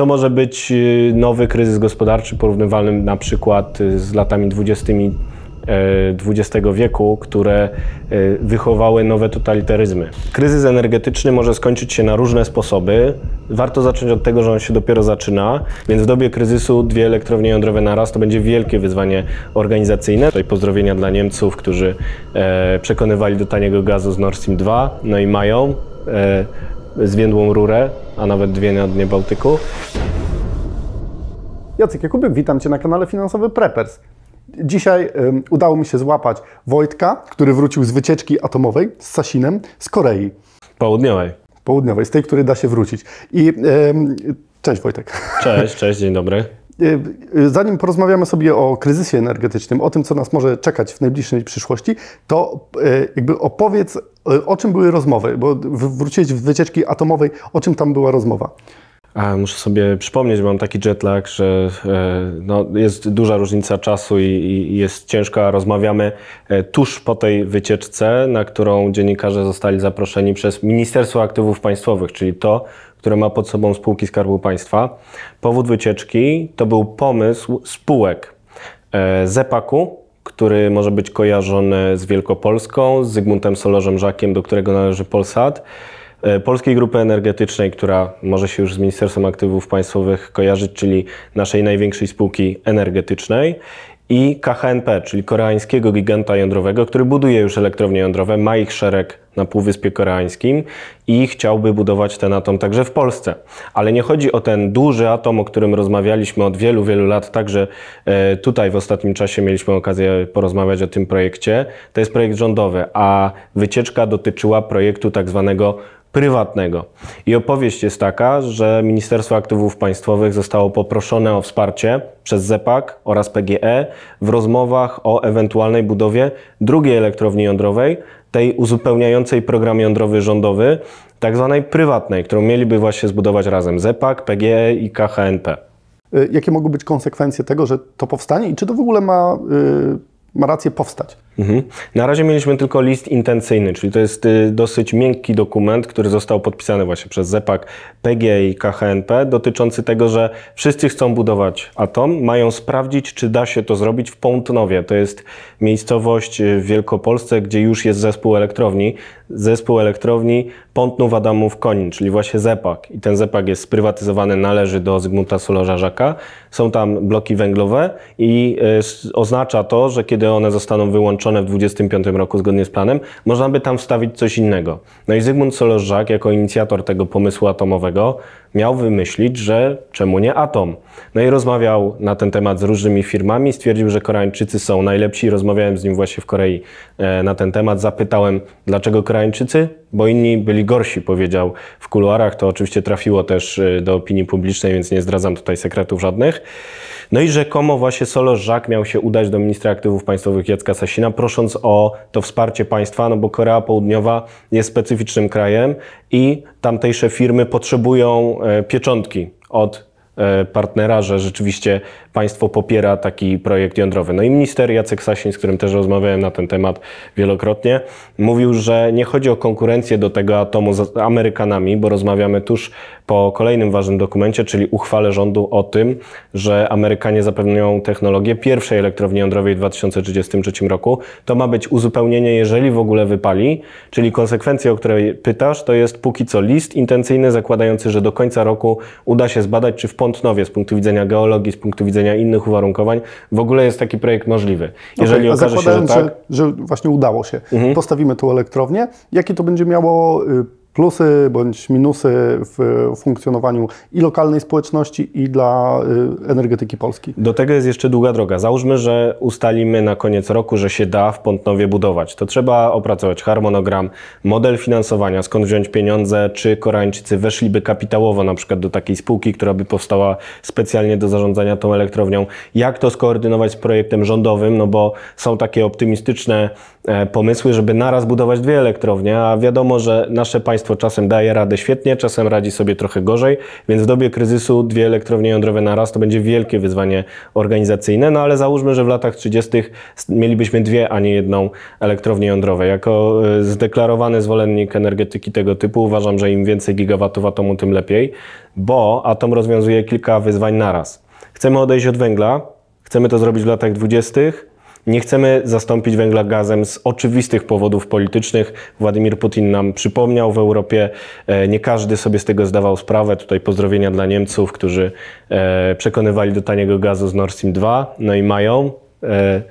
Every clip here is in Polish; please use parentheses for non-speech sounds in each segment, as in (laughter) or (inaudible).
to może być y, nowy kryzys gospodarczy porównywalny na przykład y, z latami 20 XX wieku, które wychowały nowe totalitaryzmy. Kryzys energetyczny może skończyć się na różne sposoby. Warto zacząć od tego, że on się dopiero zaczyna, więc w dobie kryzysu dwie elektrownie jądrowe naraz to będzie wielkie wyzwanie organizacyjne. Tutaj pozdrowienia dla Niemców, którzy przekonywali do taniego gazu z Nord Stream 2, no i mają zwiędłą rurę, a nawet dwie na dnie Bałtyku. Jacek Jakubek, witam Cię na kanale Finansowy Preppers. Dzisiaj um, udało mi się złapać Wojtka, który wrócił z wycieczki atomowej z Sasinem z Korei. Południowej. Południowej, z tej, której da się wrócić. I um, cześć Wojtek. Cześć, cześć, dzień dobry. Y, y, zanim porozmawiamy sobie o kryzysie energetycznym, o tym, co nas może czekać w najbliższej przyszłości, to y, jakby opowiedz, o czym były rozmowy, bo wróciłeś z wycieczki atomowej, o czym tam była rozmowa? A, muszę sobie przypomnieć, bo mam taki jetlag, że e, no, jest duża różnica czasu i, i, jest ciężko. Rozmawiamy e, tuż po tej wycieczce, na którą dziennikarze zostali zaproszeni przez Ministerstwo Aktywów Państwowych, czyli to, które ma pod sobą spółki Skarbu Państwa. Powód wycieczki to był pomysł spółek e, ZEPAK-u, który może być kojarzony z Wielkopolską, z Zygmuntem Solorzem Żakiem, do którego należy Polsat, Polskiej Grupy Energetycznej, która może się już z Ministerstwem Aktywów Państwowych kojarzyć, czyli naszej największej spółki energetycznej i KHNP, czyli koreańskiego giganta jądrowego, który buduje już elektrownie jądrowe, ma ich szereg na Półwyspie Koreańskim i chciałby budować ten atom także w Polsce. Ale nie chodzi o ten duży atom, o którym rozmawialiśmy od wielu, wielu lat, także e, tutaj w ostatnim czasie mieliśmy okazję porozmawiać o tym projekcie. To jest projekt rządowy, a wycieczka dotyczyła projektu tak zwanego prywatnego. I opowieść jest taka, że Ministerstwo Aktywów Państwowych zostało poproszone o wsparcie przez ZEPAK oraz PGE w rozmowach o ewentualnej budowie drugiej elektrowni jądrowej, tej uzupełniającej program jądrowy rządowy, tak zwanej prywatnej, którą mieliby właśnie zbudować razem ZEPAK, PGE i KHNP. Y, jakie mogą być konsekwencje tego, że to powstanie i czy to w ogóle ma, yy, ma rację powstać? Mhm. Na razie mieliśmy tylko list intencyjny, czyli to jest y, dosyć miękki dokument, który został podpisany właśnie przez ZEPAK, PG i KHNP, dotyczący tego, że wszyscy chcą budować atom, mają sprawdzić, czy da się to zrobić w Pątnowie. To jest miejscowość y, w Wielkopolsce, gdzie już jest zespół elektrowni. Zespół elektrowni Pątnów Adamów Konin, czyli właśnie ZEPAK. I ten ZEPAK jest sprywatyzowany, należy do Zygmunta Solorza-Żaka. Są tam bloki węglowe i y, oznacza to, że kiedy one zostaną wyłączone, w 2025 roku zgodnie z planem, można by tam wstawić coś innego. No i Zygmunt Solorz-Żak jako inicjator tego pomysłu atomowego miał wymyślić, że czemu nie atom? No i rozmawiał na ten temat z różnymi firmami, stwierdził, że Koreańczycy są najlepsi. Rozmawiałem z nim właśnie w Korei e, na ten temat. Zapytałem, dlaczego Koreańczycy? Bo inni byli gorsi, powiedział w kuluarach. To oczywiście trafiło też e, do opinii publicznej, więc nie zdradzam tutaj sekretów żadnych. No i rzekomo właśnie Solos Żak miał się udać do ministra aktywów państwowych Jacka Sasina, prosząc o to wsparcie państwa, no bo Korea Południowa jest specyficznym krajem i tamtejsze firmy potrzebują e, pieczątki od partnera, że rzeczywiście państwo popiera taki projekt jądrowy. No i minister Jacek Sasin, z którym też rozmawiałem na ten temat wielokrotnie, mówił, że nie chodzi o konkurencję do tego atomu z Amerykanami, bo rozmawiamy tuż po kolejnym ważnym dokumencie, czyli uchwale rządu o tym, że Amerykanie zapewnią technologię pierwszej elektrowni jądrowej w 2033 roku. To ma być uzupełnienie, jeżeli w ogóle wypali, czyli konsekwencja, o której pytasz, to jest póki co list intencyjny zakładający, że do końca roku uda się zbadać, czy w Pątnowie z punktu widzenia geologii, z punktu widzenia innych uwarunkowań, w ogóle jest taki projekt możliwy. Jeżeli okay, okaże się, że tak... Że, że właśnie udało się, mhm. postawimy tą elektrownię, jakie to będzie miało y, plusy bądź minusy w funkcjonowaniu i lokalnej społeczności, i dla y, energetyki polskiej. Do tego jest jeszcze długa droga. Załóżmy, że ustalimy na koniec roku, że się da w Pątnowie budować. To trzeba opracować harmonogram, model finansowania, skąd wziąć pieniądze, czy Koreańczycy weszliby kapitałowo na przykład do takiej spółki, która by powstała specjalnie do zarządzania tą elektrownią. Jak to skoordynować z projektem rządowym, no bo są takie optymistyczne e, pomysły, żeby naraz budować dwie elektrownie, a wiadomo, że nasze państwo gospodarstwo czasem daje radę świetnie, czasem radzi sobie trochę gorzej, więc w dobie kryzysu dwie elektrownie jądrowe na raz to będzie wielkie wyzwanie organizacyjne, no ale załóżmy, że w latach 30. mielibyśmy dwie, a nie jedną elektrownię jądrową. Jako e, zdeklarowany zwolennik energetyki tego typu uważam, że im więcej gigawatów atomu, tym lepiej, bo atom rozwiązuje kilka wyzwań naraz. Chcemy odejść od węgla, chcemy to zrobić w latach 20., nie chcemy zastąpić węgla gazem z oczywistych powodów politycznych. Władimir Putin nam przypomniał w Europie, e, nie każdy sobie z tego zdawał sprawę. Tutaj pozdrowienia dla Niemców, którzy e, przekonywali do taniego gazu z Nord Stream 2, no i mają e,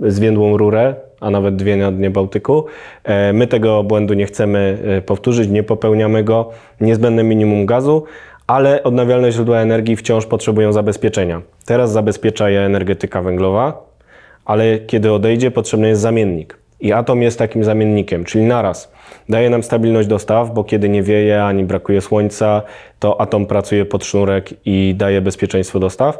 zwiędłą rurę, a nawet dwie na dnie Bałtyku. My tego błędu nie chcemy powtórzyć, nie popełniamy go. Niezbędne minimum gazu, ale odnawialne źródła energii wciąż potrzebują zabezpieczenia. Teraz zabezpiecza je energetyka węglowa, ale kiedy odejdzie, potrzebny jest zamiennik. I atom jest takim zamiennikiem, czyli naraz daje nam stabilność dostaw, bo kiedy nie wieje ani brakuje słońca, to atom pracuje pod sznurek i daje bezpieczeństwo dostaw.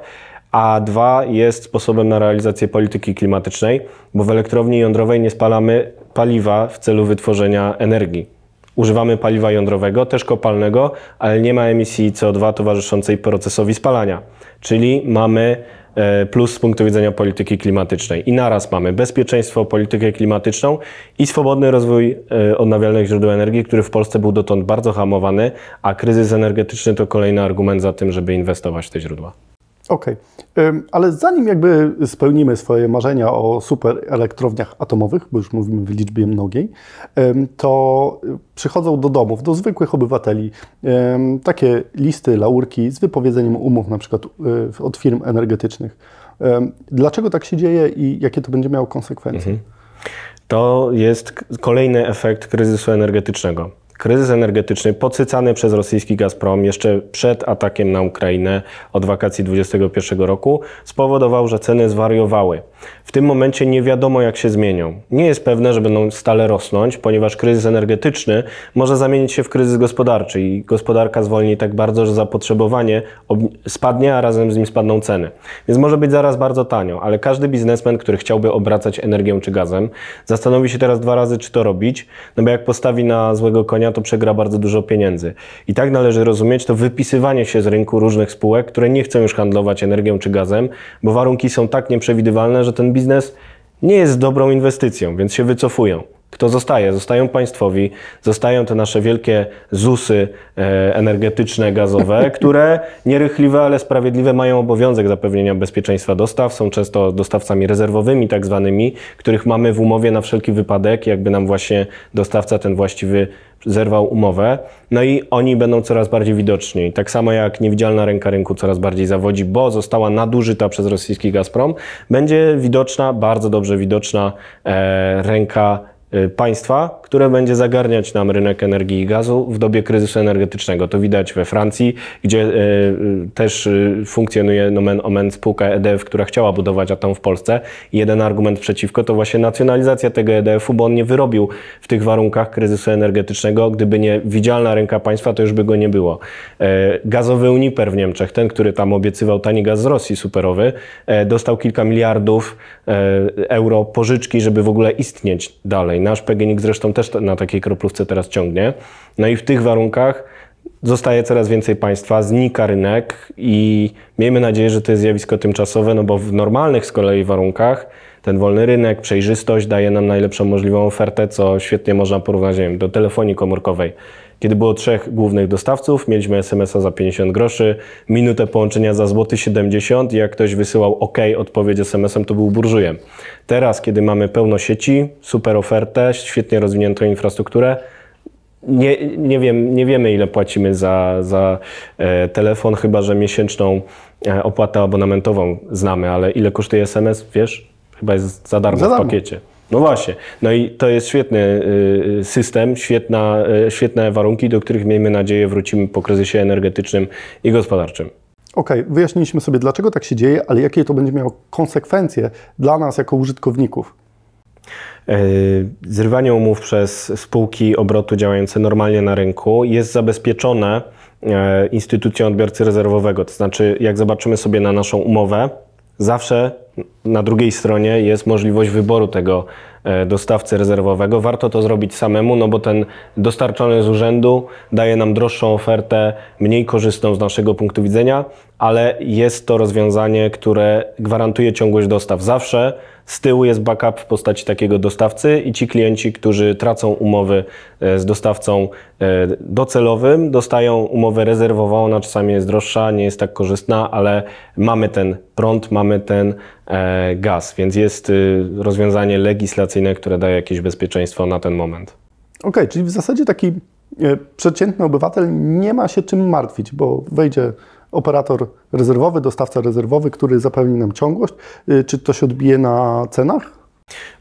A dwa jest sposobem na realizację polityki klimatycznej, bo w elektrowni jądrowej nie spalamy paliwa w celu wytworzenia energii. Używamy paliwa jądrowego, też kopalnego, ale nie ma emisji CO2 towarzyszącej procesowi spalania. Czyli mamy E, plus z punktu widzenia polityki klimatycznej. I naraz mamy bezpieczeństwo, politykę klimatyczną i swobodny rozwój e, odnawialnych źródeł energii, który w Polsce był dotąd bardzo hamowany, a kryzys energetyczny to kolejny argument za tym, żeby inwestować w te źródła. Okej, okay. ale zanim jakby spełnimy swoje marzenia o super elektrowniach atomowych, bo już mówimy w liczbie mnogiej, to przychodzą do domów, do zwykłych obywateli takie listy, laurki z wypowiedzeniem umów na przykład e, od firm energetycznych. Dlaczego tak się dzieje i jakie to będzie miało konsekwencje? Mhm. To jest kolejny efekt kryzysu energetycznego. Kryzys energetyczny podsycany przez rosyjski Gazprom jeszcze przed atakiem na Ukrainę od wakacji 2021 roku spowodował, że ceny zwariowały. W tym momencie nie wiadomo, jak się zmienią. Nie jest pewne, że będą stale rosnąć, ponieważ kryzys energetyczny może zamienić się w kryzys gospodarczy i gospodarka zwolni tak bardzo, że zapotrzebowanie spadnie, a razem z nim spadną ceny. Więc może być zaraz bardzo tanio, ale każdy biznesmen, który chciałby obracać energią czy gazem, zastanowi się teraz dwa razy, czy to robić, no bo jak postawi na złego konia, to przegra bardzo dużo pieniędzy. I tak należy rozumieć to wypisywanie się z rynku różnych spółek, które nie chcą już handlować energią czy gazem, bo warunki są tak nieprzewidywalne, że ten biznes nie jest dobrą inwestycją, więc się wycofują. Kto zostaje? Zostają państwowi, zostają te nasze wielkie ZUSy e, energetyczne, gazowe, (laughs) które nierychliwe, ale sprawiedliwe mają obowiązek zapewnienia bezpieczeństwa dostaw, są często dostawcami rezerwowymi tak zwanymi, których mamy w umowie na wszelki wypadek, jakby nam właśnie dostawca ten właściwy zerwał umowę, no i oni będą coraz bardziej widoczni. Tak samo jak niewidzialna ręka rynku coraz bardziej zawodzi, bo została nadużyta przez rosyjski Gazprom, będzie widoczna, bardzo dobrze widoczna e, ręka państwa, które będzie zagarniać nam rynek energii i gazu w dobie kryzysu energetycznego. To widać we Francji, gdzie y, y, też funkcjonuje nomen omen spółka EDF, która chciała budować atom w Polsce. jeden argument przeciwko to właśnie nacjonalizacja tego EDF-u, bo on nie wyrobił w tych warunkach kryzysu energetycznego. Gdyby nie widzialna ręka państwa, to już by go nie było. Gazowy Uniper w Niemczech, ten, który tam obiecywał tani gaz z Rosji superowy, dostał kilka miliardów euro pożyczki, żeby w ogóle istnieć dalej Nasz PGNiG zresztą też na takiej kroplówce teraz ciągnie. No i w tych warunkach zostaje coraz więcej państwa, znika rynek i miejmy nadzieję, że to jest zjawisko tymczasowe, no bo w normalnych z kolei warunkach ten wolny rynek, przejrzystość daje nam najlepszą możliwą ofertę, co świetnie można porównać wiem, do telefonii komórkowej. Kiedy było trzech głównych dostawców, mieliśmy SMS-a za 50 groszy, minutę połączenia za złoty 70 i jak ktoś wysyłał OK odpowiedź SMS-em, to był burżujem. Teraz, kiedy mamy pełno sieci, super ofertę, świetnie rozwiniętą infrastrukturę, nie, nie, wiem, nie wiemy, ile płacimy za, za e, telefon, chyba że miesięczną e, opłatę abonamentową znamy, ale ile kosztuje SMS, wiesz? Chyba jest za darmo, za darmo. w pakiecie. No właśnie. No i to jest świetny y, system, świetna, y, świetne warunki, do których miejmy nadzieję wrócimy po kryzysie energetycznym i gospodarczym. Okej, okay, wyjaśniliśmy sobie, dlaczego tak się dzieje, ale jakie to będzie miało konsekwencje dla nas jako użytkowników. E, zrywanie umów przez spółki obrotu działające normalnie na rynku jest zabezpieczone e, instytucją odbiorcy rezerwowego. To znaczy, jak zobaczymy sobie na naszą umowę, zawsze na drugiej stronie jest możliwość wyboru tego e, dostawcy rezerwowego. Warto to zrobić samemu, no bo ten dostarczony z urzędu daje nam droższą ofertę, mniej korzystną z naszego punktu widzenia, ale jest to rozwiązanie, które gwarantuje ciągłość dostaw zawsze z tyłu jest backup w postaci takiego dostawcy i ci klienci, którzy tracą umowy e, z dostawcą e, docelowym, dostają umowę rezerwową, ona czasami jest droższa, nie jest tak korzystna, ale mamy ten prąd, mamy ten e, gaz, więc jest rozwiązanie legislacyjne, które daje jakieś bezpieczeństwo na ten moment. Okej, okay, czyli w zasadzie taki przeciętny obywatel nie ma się czym martwić, bo wejdzie operator rezerwowy, dostawca rezerwowy, który zapewni nam ciągłość. Y, czy to się odbije na cenach?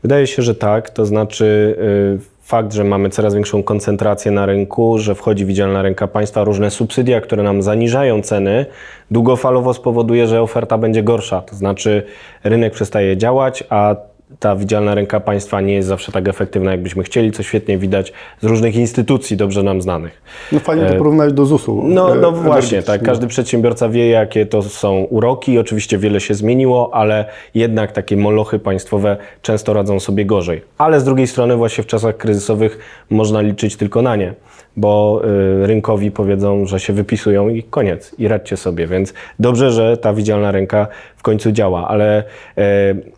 Wydaje się, że tak. To znaczy y, fakt, że mamy coraz większą koncentrację na rynku, że wchodzi widzialna ręka państwa, różne subsydia, które nam zaniżają ceny, długofalowo spowoduje, że oferta będzie gorsza. To znaczy rynek przestaje działać, a ta widzialna ręka państwa nie jest zawsze tak efektywna, jakbyśmy chcieli, co świetnie widać z różnych instytucji dobrze nam znanych. No fajnie to e, porównać do ZUS-u. No, no właśnie, tak. Każdy przedsiębiorca wie, jakie to są uroki. Oczywiście wiele się zmieniło, ale jednak takie molochy państwowe często radzą sobie gorzej. Ale z drugiej strony właśnie w czasach kryzysowych można liczyć tylko na nie, bo y, rynkowi powiedzą, że się wypisują i koniec, i radźcie sobie. Więc dobrze, że ta widzialna ręka w końcu działa, ale y,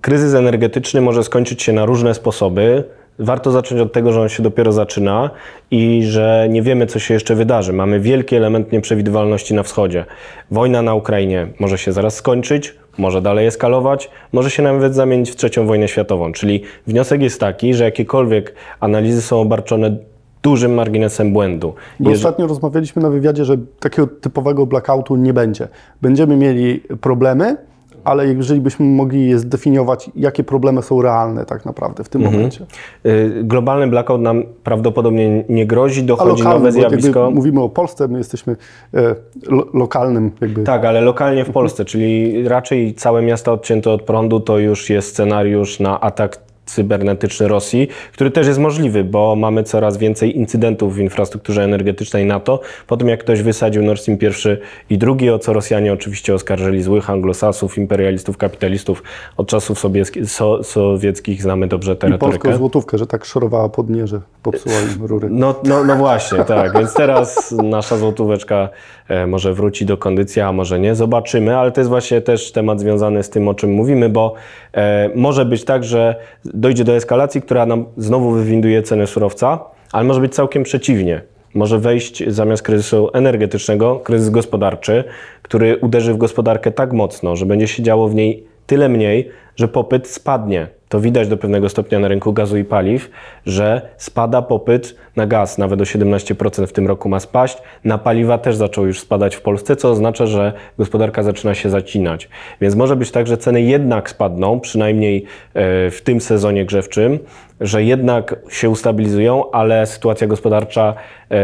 kryzys energetyczny może skończyć się na różne sposoby. Warto zacząć od tego, że on się dopiero zaczyna i że nie wiemy, co się jeszcze wydarzy. Mamy wielki element nieprzewidywalności na wschodzie. Wojna na Ukrainie może się zaraz skończyć, może dalej eskalować, może się nawet zamienić w trzecią wojnę światową. Czyli wniosek jest taki, że jakiekolwiek analizy są obarczone dużym marginesem błędu. Bo ostatnio rozmawialiśmy na wywiadzie, że takiego typowego blackoutu nie będzie. Będziemy mieli problemy, ale jeżeli byśmy mogli je zdefiniować, jakie problemy są realne tak naprawdę w tym mhm. momencie. Y, globalny blackout nam prawdopodobnie nie grozi, dochodzi lokalny, nowe zjawisko. Mówimy o Polsce, my jesteśmy e, lo, lokalnym jakby. Tak, ale lokalnie w Polsce, czyli raczej całe miasto odcięte od prądu to już jest scenariusz na atak cybernetyczny Rosji, który też jest możliwy, bo mamy coraz więcej incydentów w infrastrukturze energetycznej NATO. Po tym jak ktoś wysadził Nord Stream pierwszy i drugi, o co Rosjanie oczywiście oskarżyli złych anglosasów, imperialistów, kapitalistów od czasów so, sowieckich znamy dobrze tę I polską złotówkę, że tak szorowała pod nie, że popsuła im rury. No, no, no właśnie, tak. Więc teraz nasza złotóweczka e, może wróci do kondycji, a może nie. Zobaczymy, ale to jest właśnie też temat związany z tym, o czym mówimy, bo e, może być tak, że dojdzie do eskalacji, która nam znowu wywinduje ceny surowca, ale może być całkiem przeciwnie. Może wejść zamiast kryzysu energetycznego kryzys gospodarczy, który uderzy w gospodarkę tak mocno, że będzie się działo w niej tyle mniej, że popyt spadnie to widać do pewnego stopnia na rynku gazu i paliw, że spada popyt na gaz, nawet o 17% w tym roku ma spaść. Na paliwa też zaczął już spadać w Polsce, co oznacza, że gospodarka zaczyna się zacinać. Więc może być tak, że ceny jednak spadną, przynajmniej e, w tym sezonie grzewczym, że jednak się ustabilizują, ale sytuacja gospodarcza e,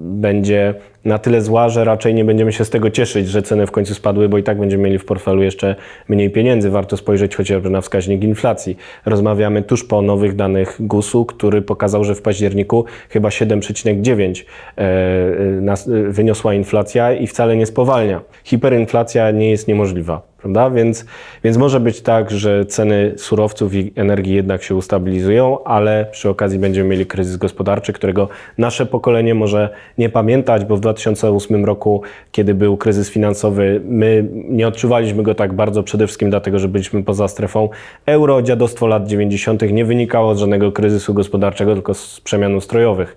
będzie na tyle zła, że raczej nie będziemy się z tego cieszyć, że ceny w końcu spadły, bo i tak będziemy mieli w portfelu jeszcze mniej pieniędzy. Warto spojrzeć chociażby na wskaźnik inflacji. Rozmawiamy tuż po nowych danych GUS-u, który pokazał, że w październiku chyba 7,9 e, wyniosła inflacja i wcale nie spowalnia. Hiperinflacja nie jest niemożliwa prawda? Więc, więc może być tak, że ceny surowców i energii jednak się ustabilizują, ale przy okazji będziemy mieli kryzys gospodarczy, którego nasze pokolenie może nie pamiętać, bo w 2008 roku, kiedy był kryzys finansowy, my nie odczuwaliśmy go tak bardzo, przede wszystkim dlatego, że byliśmy poza strefą euro. Dziadostwo lat 90. nie wynikało z żadnego kryzysu gospodarczego, tylko z przemian ustrojowych.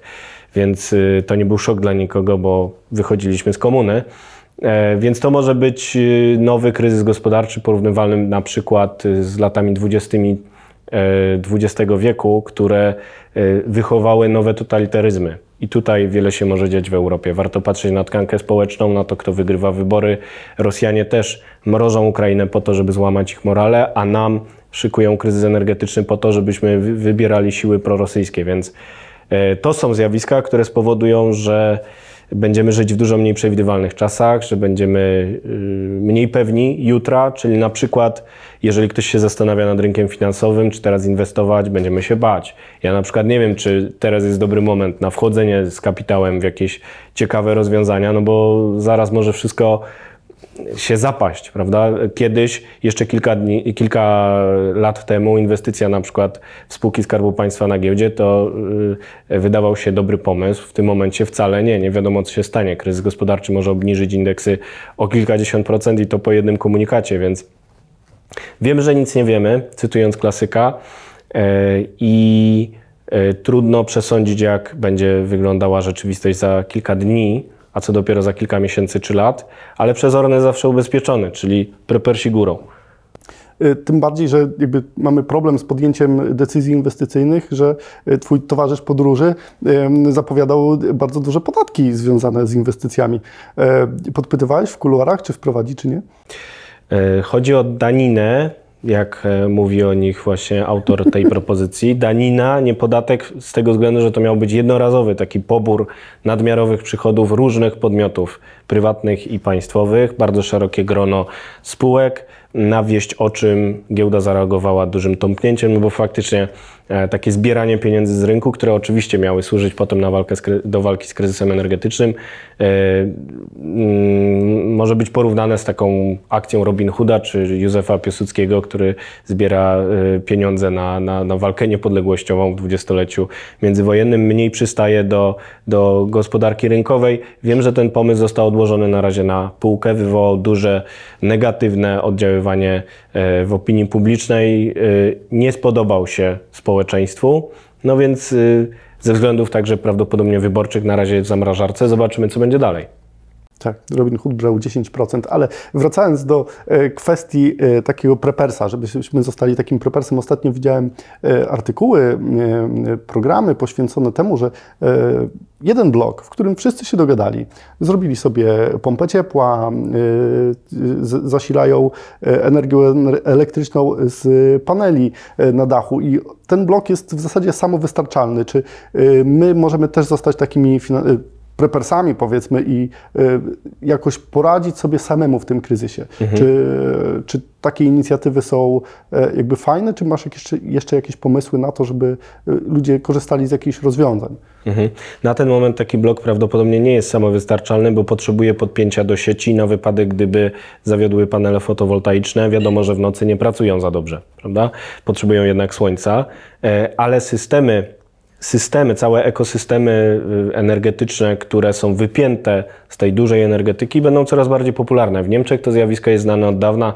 Więc y, to nie był szok dla nikogo, bo wychodziliśmy z komuny. E, więc to może być y, nowy kryzys gospodarczy porównywalny na przykład y, z latami 20. XX e, wieku, które e, wychowały nowe totalitaryzmy. I tutaj wiele się może dziać w Europie. Warto patrzeć na tkankę społeczną, na to, kto wygrywa wybory. Rosjanie też mrożą Ukrainę po to, żeby złamać ich morale, a nam szykują kryzys energetyczny po to, żebyśmy wybierali siły prorosyjskie. Więc to są zjawiska, które spowodują, że będziemy żyć w dużo mniej przewidywalnych czasach, że będziemy y, mniej pewni jutra, czyli na przykład, jeżeli ktoś się zastanawia nad rynkiem finansowym, czy teraz inwestować, będziemy się bać. Ja na przykład nie wiem, czy teraz jest dobry moment na wchodzenie z kapitałem w jakieś ciekawe rozwiązania, no bo zaraz może wszystko się zapaść, prawda? Kiedyś, jeszcze kilka, dni, kilka lat temu, inwestycja na przykład w spółki Skarbu Państwa na giełdzie to yy, wydawał się dobry pomysł. W tym momencie wcale nie, nie wiadomo co się stanie. Kryzys gospodarczy może obniżyć indeksy o kilkadziesiąt procent i to po jednym komunikacie, więc wiemy, że nic nie wiemy, cytując klasyka. Yy, I yy, trudno przesądzić, jak będzie wyglądała rzeczywistość za kilka dni a co dopiero za kilka miesięcy czy lat, ale przezorny zawsze ubezpieczony, czyli prepersi górą. Y, tym bardziej, że jakby mamy problem z podjęciem decyzji inwestycyjnych, że y, Twój towarzysz podróży zapowiadał bardzo duże podatki związane z inwestycjami. Y, podpytywałeś w kuluarach, czy wprowadzi, czy nie? Chodzi o daninę, jak e, mówi o nich właśnie autor tej (laughs) propozycji. Danina, nie podatek z tego względu, że to miał być jednorazowy taki pobór nadmiarowych przychodów różnych podmiotów prywatnych i państwowych, bardzo szerokie grono spółek na wieść o czym giełda zareagowała dużym tąpnięciem, no bo faktycznie takie zbieranie pieniędzy z rynku, które oczywiście miały służyć potem na walkę do walki z kryzysem energetycznym, e, mm, może być porównane z taką akcją Robin Hooda czy Józefa Piłsudskiego, który zbiera e, pieniądze na, na, na walkę niepodległościową w dwudziestoleciu międzywojennym. Mniej przystaje do, do gospodarki rynkowej. Wiem, że ten pomysł został odłożony na razie na półkę, wywołał duże negatywne oddziaływanie e, w opinii publicznej e, nie spodobał się społeczeństwu. No więc e, ze względów także prawdopodobnie wyborczych na razie w zamrażarce. Zobaczymy, co będzie dalej. Tak, Robin Hood brał 10%, ale wracając do e, kwestii e, takiego prepersa, żebyśmy zostali takim prepersem, ostatnio widziałem e, artykuły, programy poświęcone temu, że jeden blok, w którym wszyscy się dogadali, zrobili sobie pompę ciepła, zasilają energię elektryczną z paneli na dachu i ten blok jest w zasadzie samowystarczalny. Czy my możemy też zostać takimi prepersami powiedzmy i y, jakoś poradzić sobie samemu w tym kryzysie. Mhm. Czy, czy takie inicjatywy są e, jakby fajne, czy masz jeszcze, jeszcze jakieś pomysły na to, żeby y, ludzie korzystali z jakichś rozwiązań? Mhm. Na ten moment taki blok prawdopodobnie nie jest samowystarczalny, bo potrzebuje podpięcia do sieci na wypadek, gdyby zawiodły panele fotowoltaiczne. Wiadomo, że w nocy nie pracują za dobrze, prawda? Potrzebują jednak słońca, e, ale systemy systemy, całe ekosystemy y, energetyczne, które są wypięte z tej dużej energetyki, będą coraz bardziej popularne. W Niemczech to zjawisko jest znane od dawna.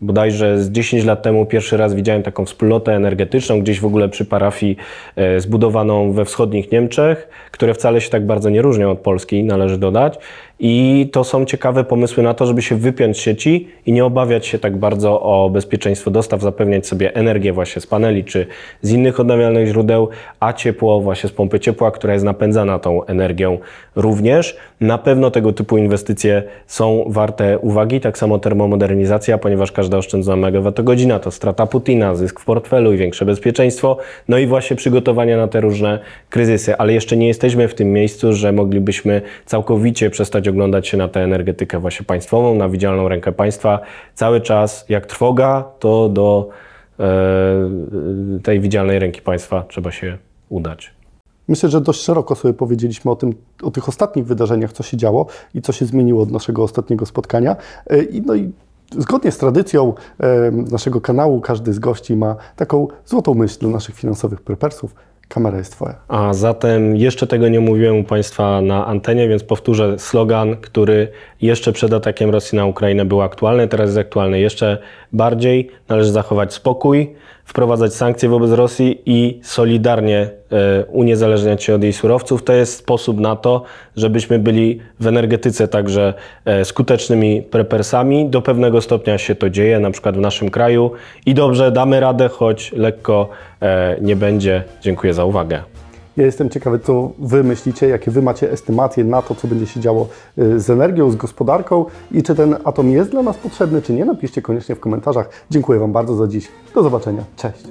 Bodajże z 10 lat temu pierwszy raz widziałem taką wspólnotę energetyczną, gdzieś w ogóle przy parafii e, zbudowaną we wschodnich Niemczech, które wcale się tak bardzo nie różnią od Polski, należy dodać. I to są ciekawe pomysły na to, żeby się wypiąć sieci i nie obawiać się tak bardzo o bezpieczeństwo dostaw, zapewniać sobie energię właśnie z paneli czy z innych odnawialnych źródeł, a ciepło właśnie z pompy ciepła, która jest napędzana tą energią również. Na pewno tego typu inwestycje są warte uwagi, tak samo termomodernizacja, ponieważ każda oszczędzona megawattogodzina to strata Putina, zysk w portfelu i większe bezpieczeństwo, no i właśnie przygotowania na te różne kryzysy. Ale jeszcze nie jesteśmy w tym miejscu, że moglibyśmy całkowicie przestać oglądać się na tę energetykę właśnie państwową, na widzialną rękę państwa. Cały czas, jak trwoga, to do e, tej widzialnej ręki państwa trzeba się udać. Myślę, że dość szeroko sobie powiedzieliśmy o, tym, o tych ostatnich wydarzeniach, co się działo i co się zmieniło od naszego ostatniego spotkania. E, I, no i zgodnie z tradycją naszego kanału, każdy z gości ma taką złotą myśl dla naszych finansowych prepersów. Kamera jest Twoja. A zatem jeszcze tego nie mówiłem u Państwa na antenie, więc powtórzę slogan, który jeszcze przed atakiem Rosji na Ukrainę był aktualny, teraz jest aktualny jeszcze bardziej. Należy zachować spokój, wprowadzać sankcje wobec Rosji i solidarnie e, uniezależniać się od jej surowców. To jest sposób na to, żebyśmy byli w energetyce także e, skutecznymi prepersami. Do pewnego stopnia się to dzieje, na przykład w naszym kraju i dobrze, damy radę, choć lekko e, nie będzie. Dziękuję za uwagę. Ja jestem ciekawy, co Wy myślicie, jakie Wy macie estymacje na to, co będzie się działo z energią, z gospodarką i czy ten atom jest dla nas potrzebny, czy nie. Napiszcie koniecznie w komentarzach. Dziękuję Wam bardzo za dziś. Do zobaczenia. Cześć.